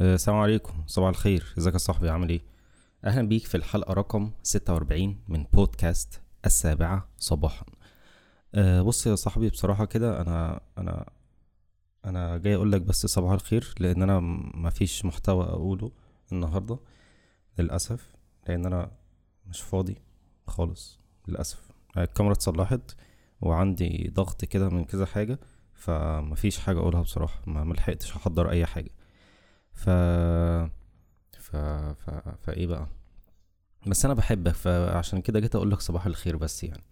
آه، السلام عليكم. صباح الخير. ازيك يا صاحبي؟ عامل إيه؟ أهلا بيك في الحلقة رقم 46 من بودكاست السابعة صباحا. أه بص يا صاحبي بصراحة كده أنا أنا أنا جاي أقول لك بس صباح الخير لأن أنا مفيش محتوى أقوله النهارده للأسف لأن أنا مش فاضي خالص للأسف. الكاميرا اتصلحت وعندي ضغط كده من كذا حاجة فمفيش حاجة أقولها بصراحة. ما ملحقتش أحضر أي حاجة. ف ف ف فإيه بقى؟ بس أنا بحبك فعشان كده جيت أقول لك صباح الخير بس يعني.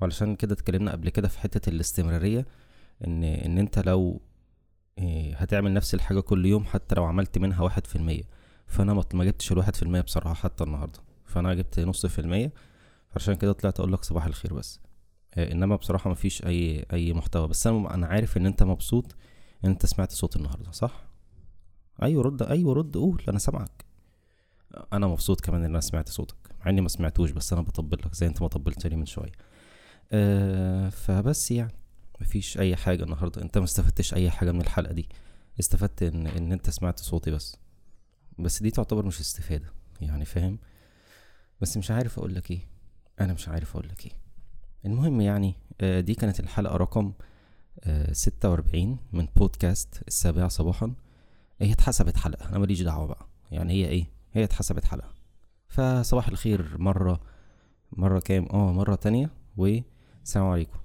وعلشان كده اتكلمنا قبل كده في حتة الاستمرارية إن إن أنت لو إيه، هتعمل نفس الحاجة كل يوم حتى لو عملت منها واحد في المية. فأنا ما جبتش الواحد في المية بصراحة حتى النهاردة. فأنا جبت نص في المية. عشان كده طلعت أقول لك صباح الخير بس. إيه، إنما بصراحة مفيش أي أي محتوى. بس أنا عارف إن أنت مبسوط إن أنت سمعت صوت النهاردة صح؟ أيوه رد أيوه رد قول أنا سامعك. أنا مبسوط كمان إن أنا سمعت صوتك مع إني ما سمعتوش بس أنا بطبل لك زي أنت ما طبلتني من شوية. أه فبس يعني مفيش أي حاجة النهارده. أنت ما استفدتش أي حاجة من الحلقة دي. استفدت إن إن أنت سمعت صوتي بس. بس دي تعتبر مش استفادة يعني فاهم؟ بس مش عارف أقول لك إيه. أنا مش عارف أقول لك إيه. المهم يعني آه دي كانت الحلقة رقم آه ستة وأربعين من بودكاست السابعة صباحا. هي اتحسبت حلقة. أنا ماليش دعوة بقى. يعني هي إيه؟ هي اتحسبت حلقة. فصباح الخير مرة مرة كام؟ آه مرة تانية. والسلام عليكم.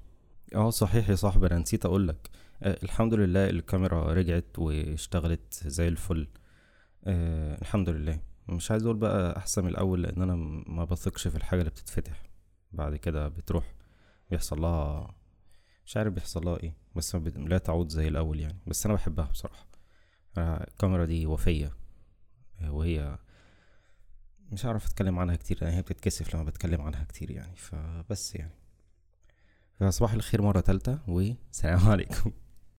آه صحيح يا صاحبي أنا نسيت اقولك آه الحمد لله الكاميرا رجعت واشتغلت زي الفل. آه الحمد لله. مش عايز أقول بقى أحسن من الأول لأن أنا ما بثقش في الحاجة اللي بتتفتح. بعد كده بتروح بيحصل لها مش عارف بيحصل لها إيه بس لا تعود زي الأول يعني. بس أنا بحبها بصراحة. الكاميرا دي وفية. وهي مش عارف أتكلم عنها كتير لأن هي بتتكسف لما بتكلم عنها كتير يعني فبس يعني. فصباح الخير مرة تالتة والسلام عليكم.